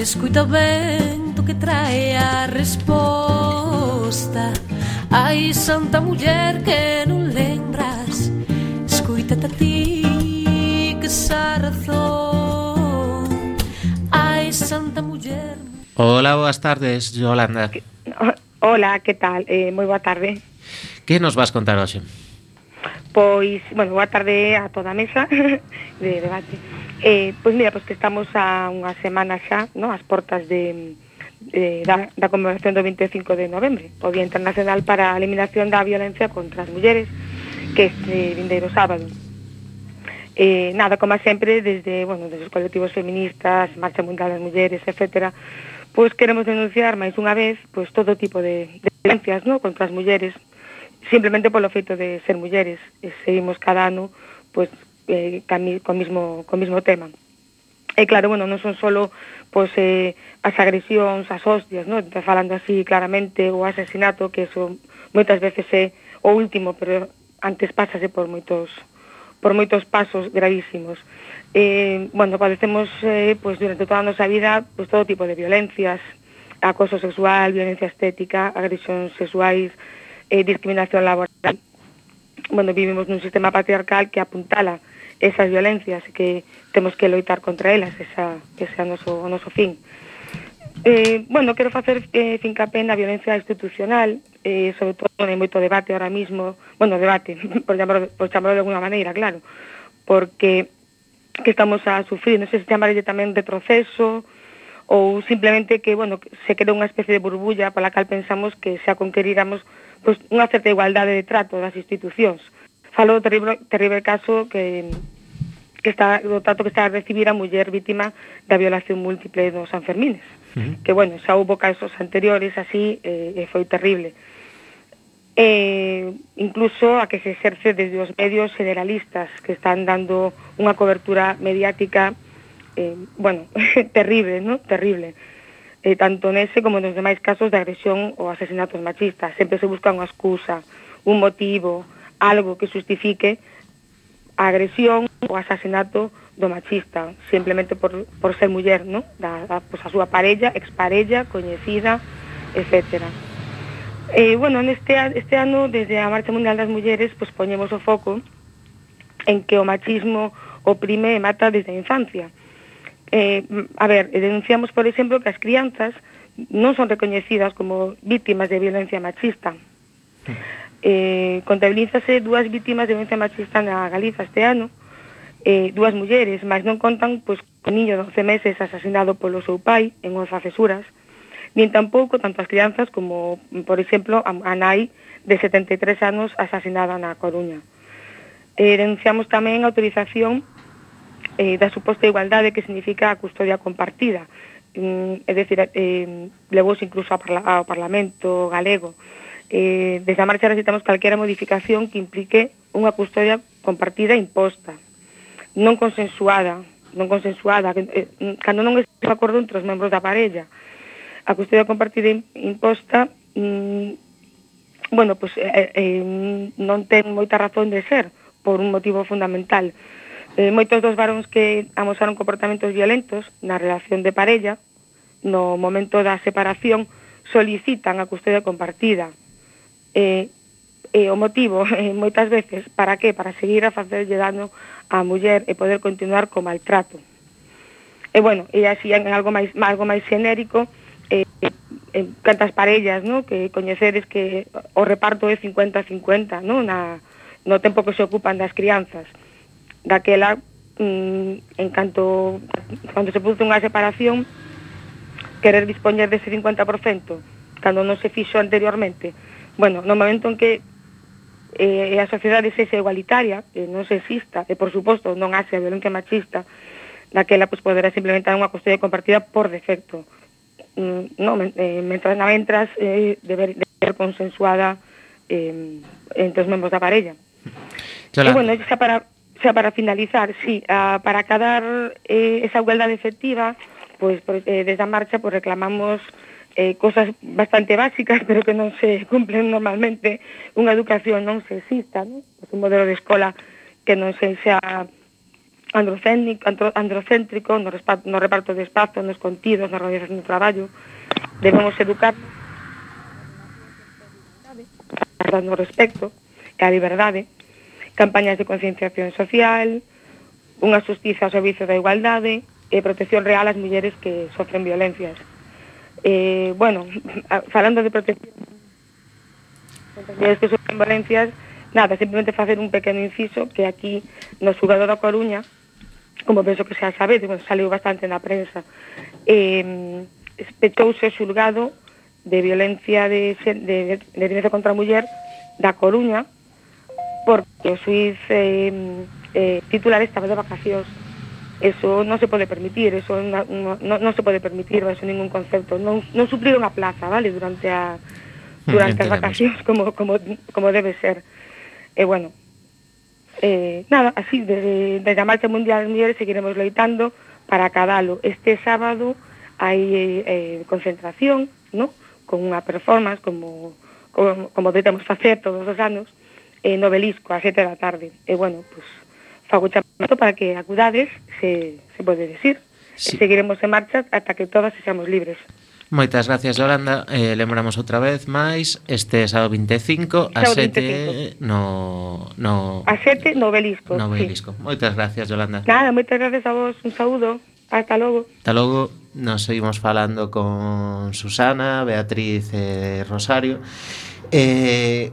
Escoita o vento que trae a resposta Ai, santa muller que non lembras Hola, boas tardes, Yolanda. Hola, que tal? Eh, moi boa tarde. Que nos vas contar hoxe? Pois, bueno, boa tarde a toda a mesa de debate. Eh, pois mira, pois que estamos a unha semana xa, no, as portas de, de da, da conmemoración do 25 de novembro, o Día Internacional para a Eliminación da Violencia contra as Mulleres que este eh, vindeiro sábado. Eh, nada, como sempre, desde, bueno, desde os colectivos feministas, Marcha Mundial das Mulleres, etc., pois queremos denunciar máis unha vez pois todo tipo de, de violencias no? contra as mulleres, simplemente polo feito de ser mulleres, e seguimos cada ano pois, eh, cami, co, mismo, co mismo tema. E claro, bueno, non son só pois, eh, as agresións, as hostias, no? falando así claramente, o asesinato, que eso moitas veces é o último, pero antes pásase por moitos por moitos pasos gravísimos. Eh, bueno, padecemos eh, pues, durante toda a nosa vida pues, todo tipo de violencias, acoso sexual, violencia estética, agresións sexuais, eh, discriminación laboral. Bueno, vivimos nun sistema patriarcal que apuntala esas violencias e que temos que loitar contra elas, esa, ese é o noso, o noso fin. Eh, bueno, quero facer eh, fincapé na violencia institucional, eh, sobre todo hai moito debate ahora mismo, bueno, debate, por chamarlo, por chamarlo de alguna maneira, claro, porque que estamos a sufrir, non sei se chamarlle tamén retroceso, ou simplemente que, bueno, se crea unha especie de burbulla pola cal pensamos que xa conqueriramos pues, pois, unha certa igualdade de trato das institucións. Falo do terrible, terrible caso que que está o trato que está a recibir a muller vítima da violación múltiple dos Sanfermines. Uh -huh. Que, bueno, xa houve casos anteriores así eh, e foi terrible. Eh, incluso a que se exerce desde os medios generalistas que están dando unha cobertura mediática eh, bueno, terrible, ¿no? Terrible. Eh, tanto nese como nos demais casos de agresión ou asesinatos machistas. Sempre se busca unha excusa, un motivo, algo que justifique a agresión o asasinato do machista, simplemente por, por ser muller, ¿no? Da, da, pois a súa parella, exparella, coñecida, etc. E, bueno, neste, este ano, desde a Marcha Mundial das Mulleres, pois poñemos o foco en que o machismo oprime e mata desde a infancia. Eh, a ver, denunciamos, por exemplo, que as crianzas non son recoñecidas como vítimas de violencia machista. Hmm. Eh, contabilízase dúas vítimas de violencia machista na Galiza este ano, eh, dúas mulleres, mas non contan pois, con niño de 12 meses asasinado polo seu pai en 11 cesuras, nin tampouco tanto as crianzas como, por exemplo, a, a nai de 73 anos asasinada na Coruña. Eh, denunciamos tamén a autorización eh, da suposta igualdade que significa a custodia compartida, mm, é dicir, eh, levouse incluso ao, parla ao Parlamento galego. Eh, desde a marcha recitamos calquera modificación que implique unha custodia compartida imposta, non consensuada, non consensuada, eh, cando non estou acordo entre os membros da parella. A custodia compartida imposta mm, bueno, pois, eh, eh, non ten moita razón de ser por un motivo fundamental. Eh, moitos dos varóns que amosaron comportamentos violentos na relación de parella, no momento da separación, solicitan a custodia compartida. Eh, E o motivo, eh, moitas veces, para que? Para seguir a facerlle dano á muller e poder continuar co maltrato. E bueno, e así en algo máis algo máis xenérico, eh, en cantas parellas, no, que coñeceres que o reparto é 50-50, no, na no tempo que se ocupan das crianzas. Daquela mm, en canto cando se produce unha separación querer dispoñer dese 50% cando non se fixo anteriormente bueno, no momento en que eh, e a sociedade sexa igualitaria, que non exista, e por suposto non hace a violencia machista, daquela pues, poderá implementar unha custodia compartida por defecto. Mm, no, eh, mentras na mentras eh, deber, deber consensuada eh, entre os membros da parella. Claro. E bueno, xa para, xa para finalizar, sí, a, para acabar eh, esa igualdade efectiva, pois, pues, eh, desde a marcha pues, reclamamos eh, cosas bastante básicas, pero que non se cumplen normalmente, unha educación non sexista, non? Pues un modelo de escola que non se xa androcéntrico, andro, androcéntrico no, resparto, no reparto de espazo, nos contidos, na organización do traballo. Debemos educar dando respecto e a liberdade, campañas de concienciación social, unha justiza ao servizo da igualdade e protección real ás mulleres que sofren violencias. Eh, bueno, falando de protección que sufren valencias, nada, simplemente facer un pequeno inciso que aquí no xugado da Coruña, como penso que xa sabe, bueno, saliu bastante na prensa, eh, pechouse o xulgado de violencia de, de, de, de violencia contra a muller da Coruña porque o suiz eh, eh, titular estaba de vacacións. Eso non se pode permitir, eso non, non, non se pode permitir eso ningún concepto. Non, non suplir a plaza, vale, durante a hmm, durante Entendemos. as vacacións como, como, como debe ser. E bueno, eh, nada, así, desde, desde a Marcha Mundial das Mulleres seguiremos loitando para acabalo. Este sábado hai eh, eh, concentración, ¿no? con unha performance como, como, como debemos facer todos os anos, eh, novelisco, a sete da tarde. E bueno, pues, fago chamamento para que acudades, se, se pode decir. Sí. E seguiremos en marcha ata que todas sexamos libres. Moitas gracias, Yolanda. Eh, lembramos outra vez máis este sábado 25 a 7 no, no... A 7 no Belisco. No Belisco. Sí. Moitas gracias, Yolanda. Nada, moitas gracias a vos. Un saúdo. Hasta logo. Hasta logo. Nos seguimos falando con Susana, Beatriz e Rosario. Eh,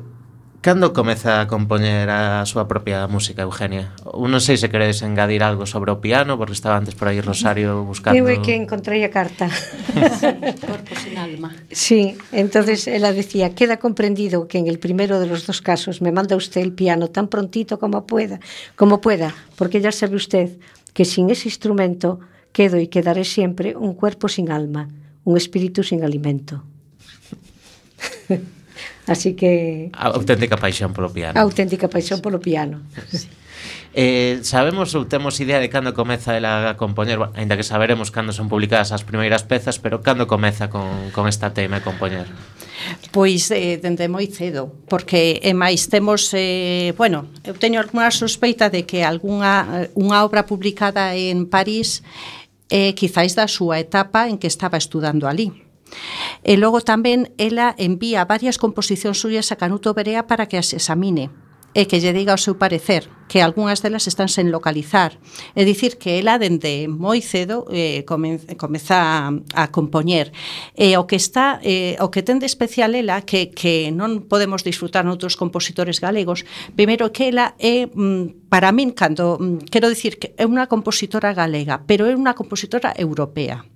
Cando comeza a compoñer a súa propia música, Eugenia? Un non sei se queredes engadir algo sobre o piano, porque estaba antes por aí Rosario buscando... Eu é que encontrei a carta. Corpo sin alma. Sí, entonces ela decía, queda comprendido que en el primero de los dos casos me manda usted el piano tan prontito como pueda, como pueda, porque ya sabe usted que sin ese instrumento quedo y quedaré siempre un cuerpo sin alma, un espíritu sin alimento. Así que... A auténtica paixón polo piano. A auténtica paixón polo piano. Sí. Eh, sabemos ou temos idea de cando comeza ela a compoñer, bueno, aínda que saberemos cando son publicadas as primeiras pezas, pero cando comeza con, con esta tema de compoñer? Pois eh, dende moi cedo, porque e máis temos, eh, bueno, eu teño alguna sospeita de que algunha unha obra publicada en París eh, quizáis da súa etapa en que estaba estudando ali E logo tamén ela envía varias composicións suyas a Canuto Berea para que as examine e que lle diga o seu parecer, que algunhas delas están sen localizar. É dicir, que ela dende moi cedo eh, comeza a, a compoñer. E o que está eh, o que ten de especial ela que, que non podemos disfrutar noutros compositores galegos, primeiro que ela é mm, para min cando mm, quero dicir que é unha compositora galega, pero é unha compositora europea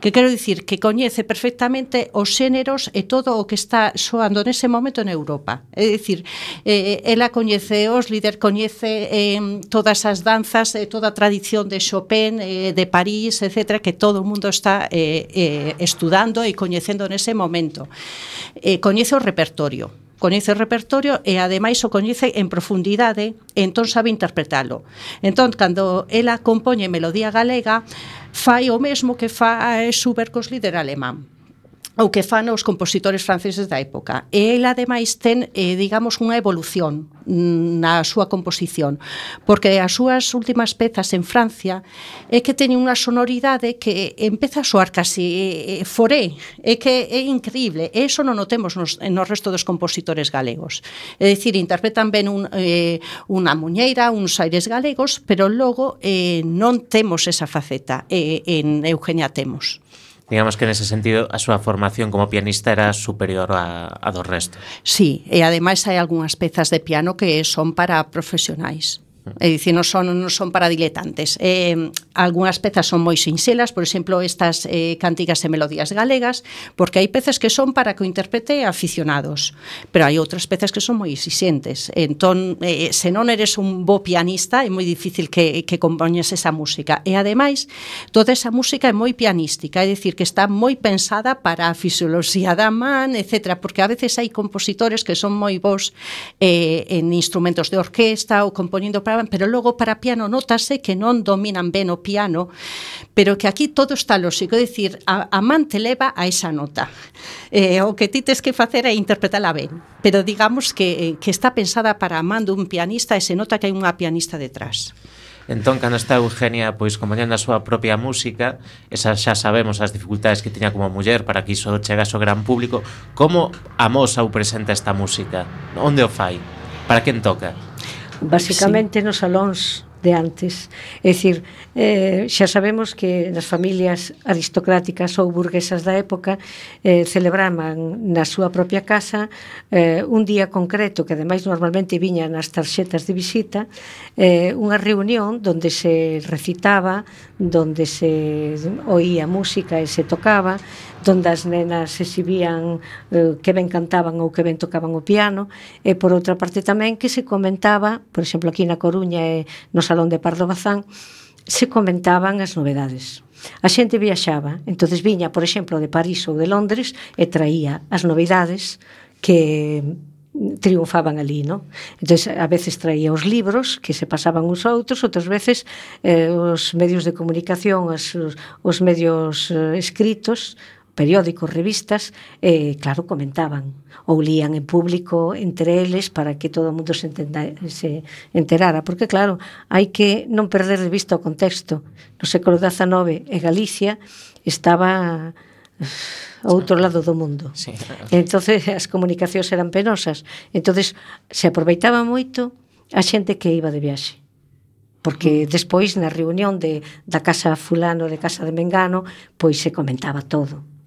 Que quero dicir que coñece perfectamente os xéneros e todo o que está soando nese momento en Europa. É dicir, eh, eh ela coñece os líder, coñece eh, todas as danzas, eh, toda a tradición de Chopin, eh, de París, etc., que todo o mundo está eh, eh, estudando e coñecendo nese momento. Eh, coñece o repertorio coñece o repertorio e ademais o coñece en profundidade e entón sabe interpretalo. Entón, cando ela compoñe melodía galega, fai o mesmo que fai Schubert cos líder alemán o que fan os compositores franceses da época. E ele, ademais, ten, eh, digamos, unha evolución mm, na súa composición, porque as súas últimas pezas en Francia é que teñen unha sonoridade que empeza a soar casi eh, eh, foré, é que é increíble, e eso non o temos nos, no resto dos compositores galegos. É dicir, interpretan ben un, eh, unha muñeira, uns aires galegos, pero logo eh, non temos esa faceta, eh, en Eugenia temos digamos que nese sentido a súa formación como pianista era superior a, a do resto. Sí, e ademais hai algunhas pezas de piano que son para profesionais. É dicir, non son, non son para diletantes. Eh, algunhas pezas son moi sinxelas, por exemplo, estas eh, cánticas e melodías galegas, porque hai pezas que son para que o interprete aficionados, pero hai outras pezas que son moi exixentes. Entón, eh, se non eres un bo pianista, é moi difícil que, que compoñes esa música. E ademais, toda esa música é moi pianística, é dicir, que está moi pensada para a fisioloxía da man, etc. Porque a veces hai compositores que son moi bons eh, en instrumentos de orquesta ou compoñendo para tocaban, pero logo para piano notase que non dominan ben o piano, pero que aquí todo está lógico, é dicir, a, a man te leva a esa nota. Eh, o que ti tes que facer é interpretala ben, pero digamos que, eh, que está pensada para a man dun pianista e se nota que hai unha pianista detrás. Entón, cando está Eugenia pois compoñendo a súa propia música, esa xa sabemos as dificultades que tiña como muller para que iso chegase ao gran público, como amosa ou presenta esta música? Onde o fai? Para quen toca? basicamente sí. nos salóns de antes. É dicir, eh, xa sabemos que nas familias aristocráticas ou burguesas da época eh, celebraban na súa propia casa eh, un día concreto, que ademais normalmente viña nas tarxetas de visita, eh, unha reunión donde se recitaba, donde se oía música e se tocaba, donde as nenas exhibían eh, que ben cantaban ou que ben tocaban o piano, e por outra parte tamén que se comentaba, por exemplo, aquí na Coruña e no Salón de Pardo Bazán, se comentaban as novedades. A xente viaxaba, entonces viña, por exemplo, de París ou de Londres e traía as novidades que triunfaban ali, non? Entón, a veces traía os libros que se pasaban uns a outros, outras veces eh, os medios de comunicación, os, os medios eh, escritos, periódicos, revistas, e, claro, comentaban ou lían en público entre eles para que todo o mundo se, entenda, se enterara, porque claro, hai que non perder de vista o contexto. No século XIX e Galicia estaba a outro lado do mundo. Sí. Entonces as comunicacións eran penosas. Entonces se aproveitaba moito a xente que iba de viaxe porque mm. despois na reunión de da casa fulano, de casa de Mengano, pois se comentaba todo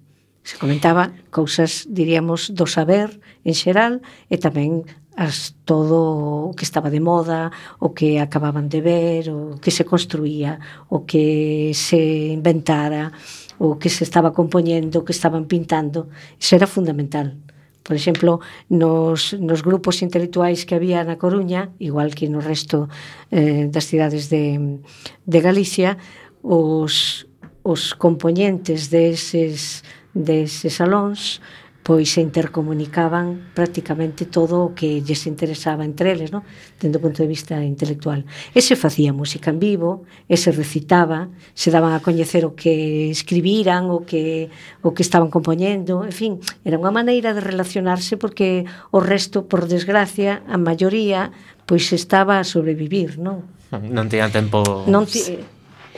se comentaba cousas, diríamos, do saber en xeral e tamén as todo o que estaba de moda, o que acababan de ver, o que se construía, o que se inventara, o que se estaba compoñendo, o que estaban pintando. Iso era fundamental. Por exemplo, nos, nos grupos intelectuais que había na Coruña, igual que no resto eh, das cidades de, de Galicia, os, os componentes deses de deses salóns pois se intercomunicaban prácticamente todo o que lles interesaba entre eles, no? dende o punto de vista intelectual. E se facía música en vivo, e se recitaba, se daban a coñecer o que escribiran, o que, o que estaban compoñendo, en fin, era unha maneira de relacionarse porque o resto, por desgracia, a maioría pois estaba a sobrevivir, non? Non tiña tempo... Non, ti,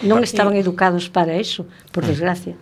non estaban educados para eso, por mm. desgracia.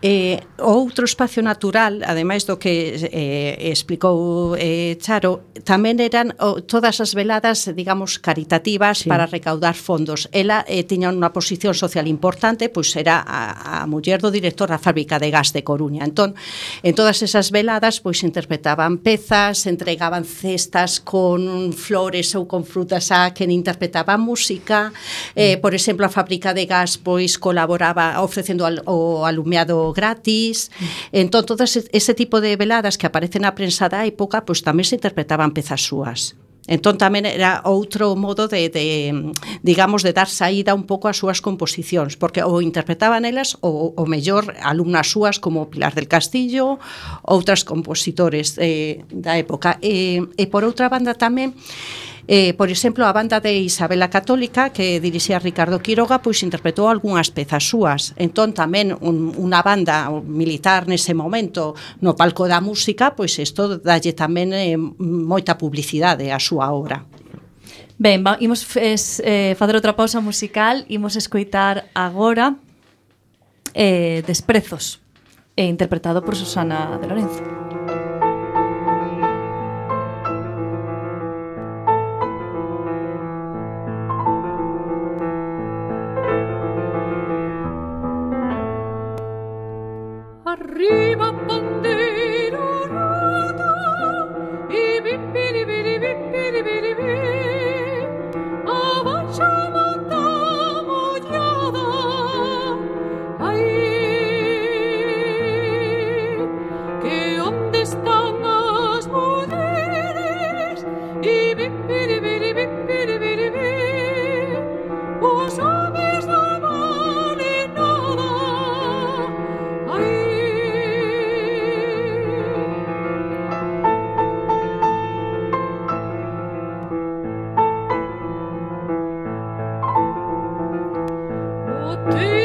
Eh, outro espacio natural, ademais do que eh, explicou eh, Charo, tamén eran oh, todas as veladas, digamos, caritativas sí. para recaudar fondos. Ela eh, tiña unha posición social importante, pois era a, a muller do director da fábrica de gas de Coruña. Entón, en todas esas veladas, pois interpretaban pezas, entregaban cestas con flores ou con frutas a quen interpretaba música. Eh, mm. por exemplo, a fábrica de gas pois colaboraba ofrecendo al, o alumno meado gratis. Entón, todas ese tipo de veladas que aparecen na prensa da época, pois tamén se interpretaban pezas súas. Entón tamén era outro modo de, de digamos de dar saída un pouco ás súas composicións, porque ou interpretaban elas ou o mellor alumnas súas como Pilar del Castillo, outras compositores eh, da época. E, e por outra banda tamén Eh, por exemplo, a banda de Isabela Católica que dirixía Ricardo Quiroga, pois interpretou algunhas pezas súas. Entón tamén un, unha banda militar nese momento no palco da música, pois isto dalle tamén eh, moita publicidade á súa obra. Ben, va, imos es, eh, facer outra pausa musical, imos escoitar agora eh, Desprezos, eh, interpretado por Susana de Lorenzo. Arriba be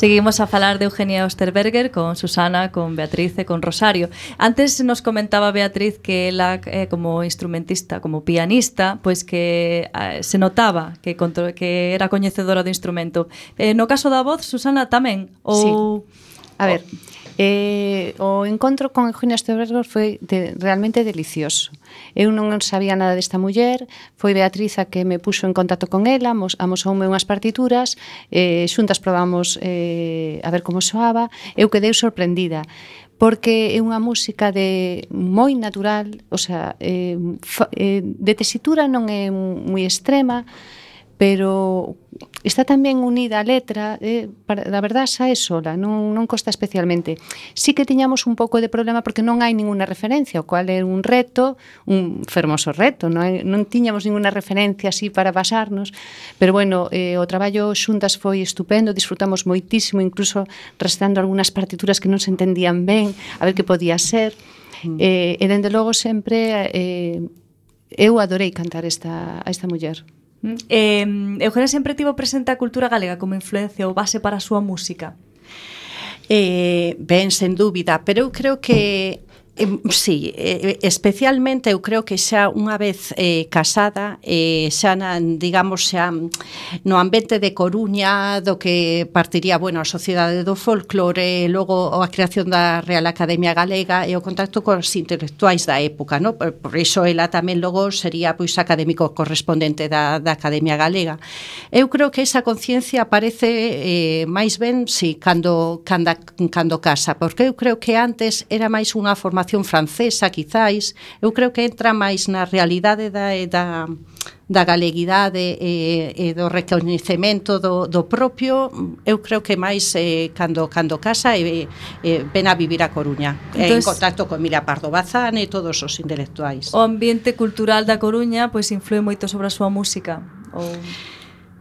Seguimos a falar de Eugenia Osterberger con Susana, con Beatriz e con Rosario. Antes nos comentaba Beatriz que ela eh, como instrumentista, como pianista, pois pues que eh, se notaba que que era coñecedora do instrumento. Eh, no caso da voz, Susana tamén ou sí. A ver, o... Eh, o encontro con Eugenia Estebergo foi de, realmente delicioso. Eu non sabía nada desta muller, foi Beatriz a que me puxo en contacto con ela, mos, amosoume unhas partituras, eh, xuntas probamos eh, a ver como soaba, eu quedei sorprendida porque é unha música de moi natural, o sea, eh, fa, eh, de tesitura non é moi extrema, pero está tamén unida a letra, eh, para, a verdad xa é sola, non, non costa especialmente. Sí que tiñamos un pouco de problema porque non hai ninguna referencia, o cual é un reto, un fermoso reto, non, hai, non tiñamos ninguna referencia así para basarnos, pero bueno, eh, o traballo xuntas foi estupendo, disfrutamos moitísimo, incluso restando algunhas partituras que non se entendían ben, a ver que podía ser, mm. eh, e dende logo sempre... Eh, eu adorei cantar esta, a esta muller. Eh, Eugenia sempre tivo presente a cultura galega como influencia ou base para a súa música. Eh, ben, sen dúbida, pero eu creo que Eh, sí, eh, especialmente eu creo que xa unha vez eh, casada, eh, xa na, digamos xa no ambiente de Coruña do que partiría, bueno, a Sociedade do Folclore, logo a creación da Real Academia Galega e o contacto cos intelectuais da época, no? Por, por iso ela tamén logo sería pois académico correspondente da, da Academia Galega. Eu creo que esa conciencia aparece eh, máis ben, si sí, cando, cando, cando casa, porque eu creo que antes era máis unha formación colonización francesa, quizáis, eu creo que entra máis na realidade da, eh, da, da galeguidade e, e do recoñecemento do, do propio, eu creo que máis eh, cando, cando casa e, e ven a vivir a Coruña. Entonces, en entón- contacto con Mila Pardo Bazán e todos os intelectuais. O ambiente cultural da Coruña pois influe moito sobre a súa música? Ou...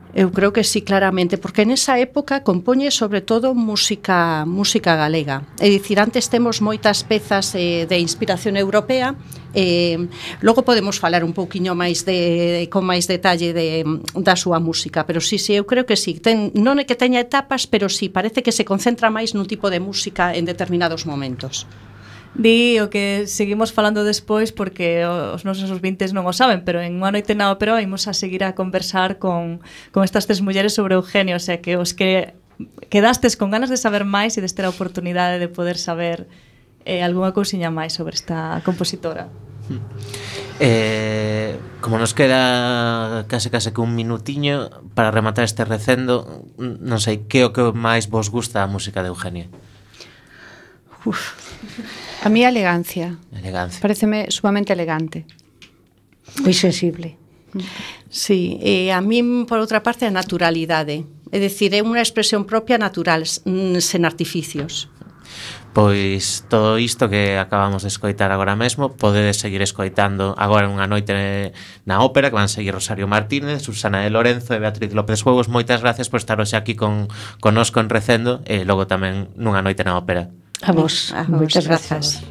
Eu creo que sí, claramente, porque nesa época compoñe sobre todo música música galega. É dicir, antes temos moitas pezas eh, de inspiración europea, eh, logo podemos falar un pouquiño máis de, con máis detalle de, da súa música, pero sí, sí, eu creo que sí. Ten, non é que teña etapas, pero sí, parece que se concentra máis nun tipo de música en determinados momentos. Di o que seguimos falando despois porque os nosos vintes non o saben, pero en unha noite na ópera imos a seguir a conversar con, con estas tres mulleres sobre Eugenio, o sea que os que quedastes con ganas de saber máis e deste a oportunidade de poder saber eh, algunha cousiña máis sobre esta compositora. Hmm. Eh, como nos queda case case que un minutiño para rematar este recendo, non sei, que o que máis vos gusta a música de Eugenia? Uf. A mí a elegancia. Elegancia. Pareceme sumamente elegante. Moi sensible. Sí, e a mí, por outra parte, a naturalidade. Eh. É dicir, é unha expresión propia natural, sen mm, artificios. Pois todo isto que acabamos de escoitar agora mesmo Podedes seguir escoitando agora unha noite eh, na ópera Que van seguir Rosario Martínez, Susana de Lorenzo e Beatriz López Huevos Moitas gracias por estar hoxe aquí con, conosco en Recendo E logo tamén nunha noite na ópera A vos, a vos moitas grazas.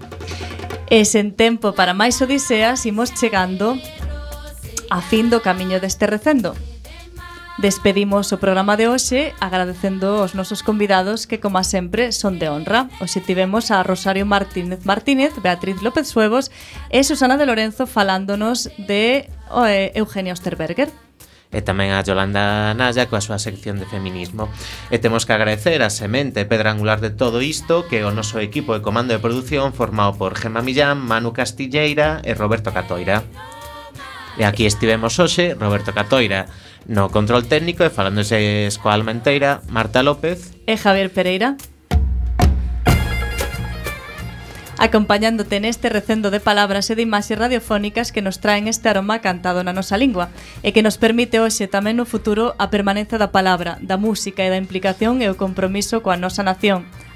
E sen tempo para máis odiseas, imos chegando a fin do camiño deste recendo. Despedimos o programa de hoxe agradecendo aos nosos convidados que, como sempre, son de honra. Hoxe tivemos a Rosario Martínez Martínez, Beatriz López Suevos e Susana de Lorenzo falándonos de eh, Eugenio Osterberger e tamén a Yolanda Naya coa súa sección de feminismo. E temos que agradecer a semente pedra angular de todo isto que o noso equipo de comando de produción formado por Gemma Millán, Manu Castilleira e Roberto Catoira. E aquí estivemos hoxe, Roberto Catoira, no control técnico e falándose coa Almenteira, Marta López e Javier Pereira acompañándote neste recendo de palabras e de imaxes radiofónicas que nos traen este aroma cantado na nosa lingua e que nos permite hoxe tamén no futuro a permanencia da palabra, da música e da implicación e o compromiso coa nosa nación,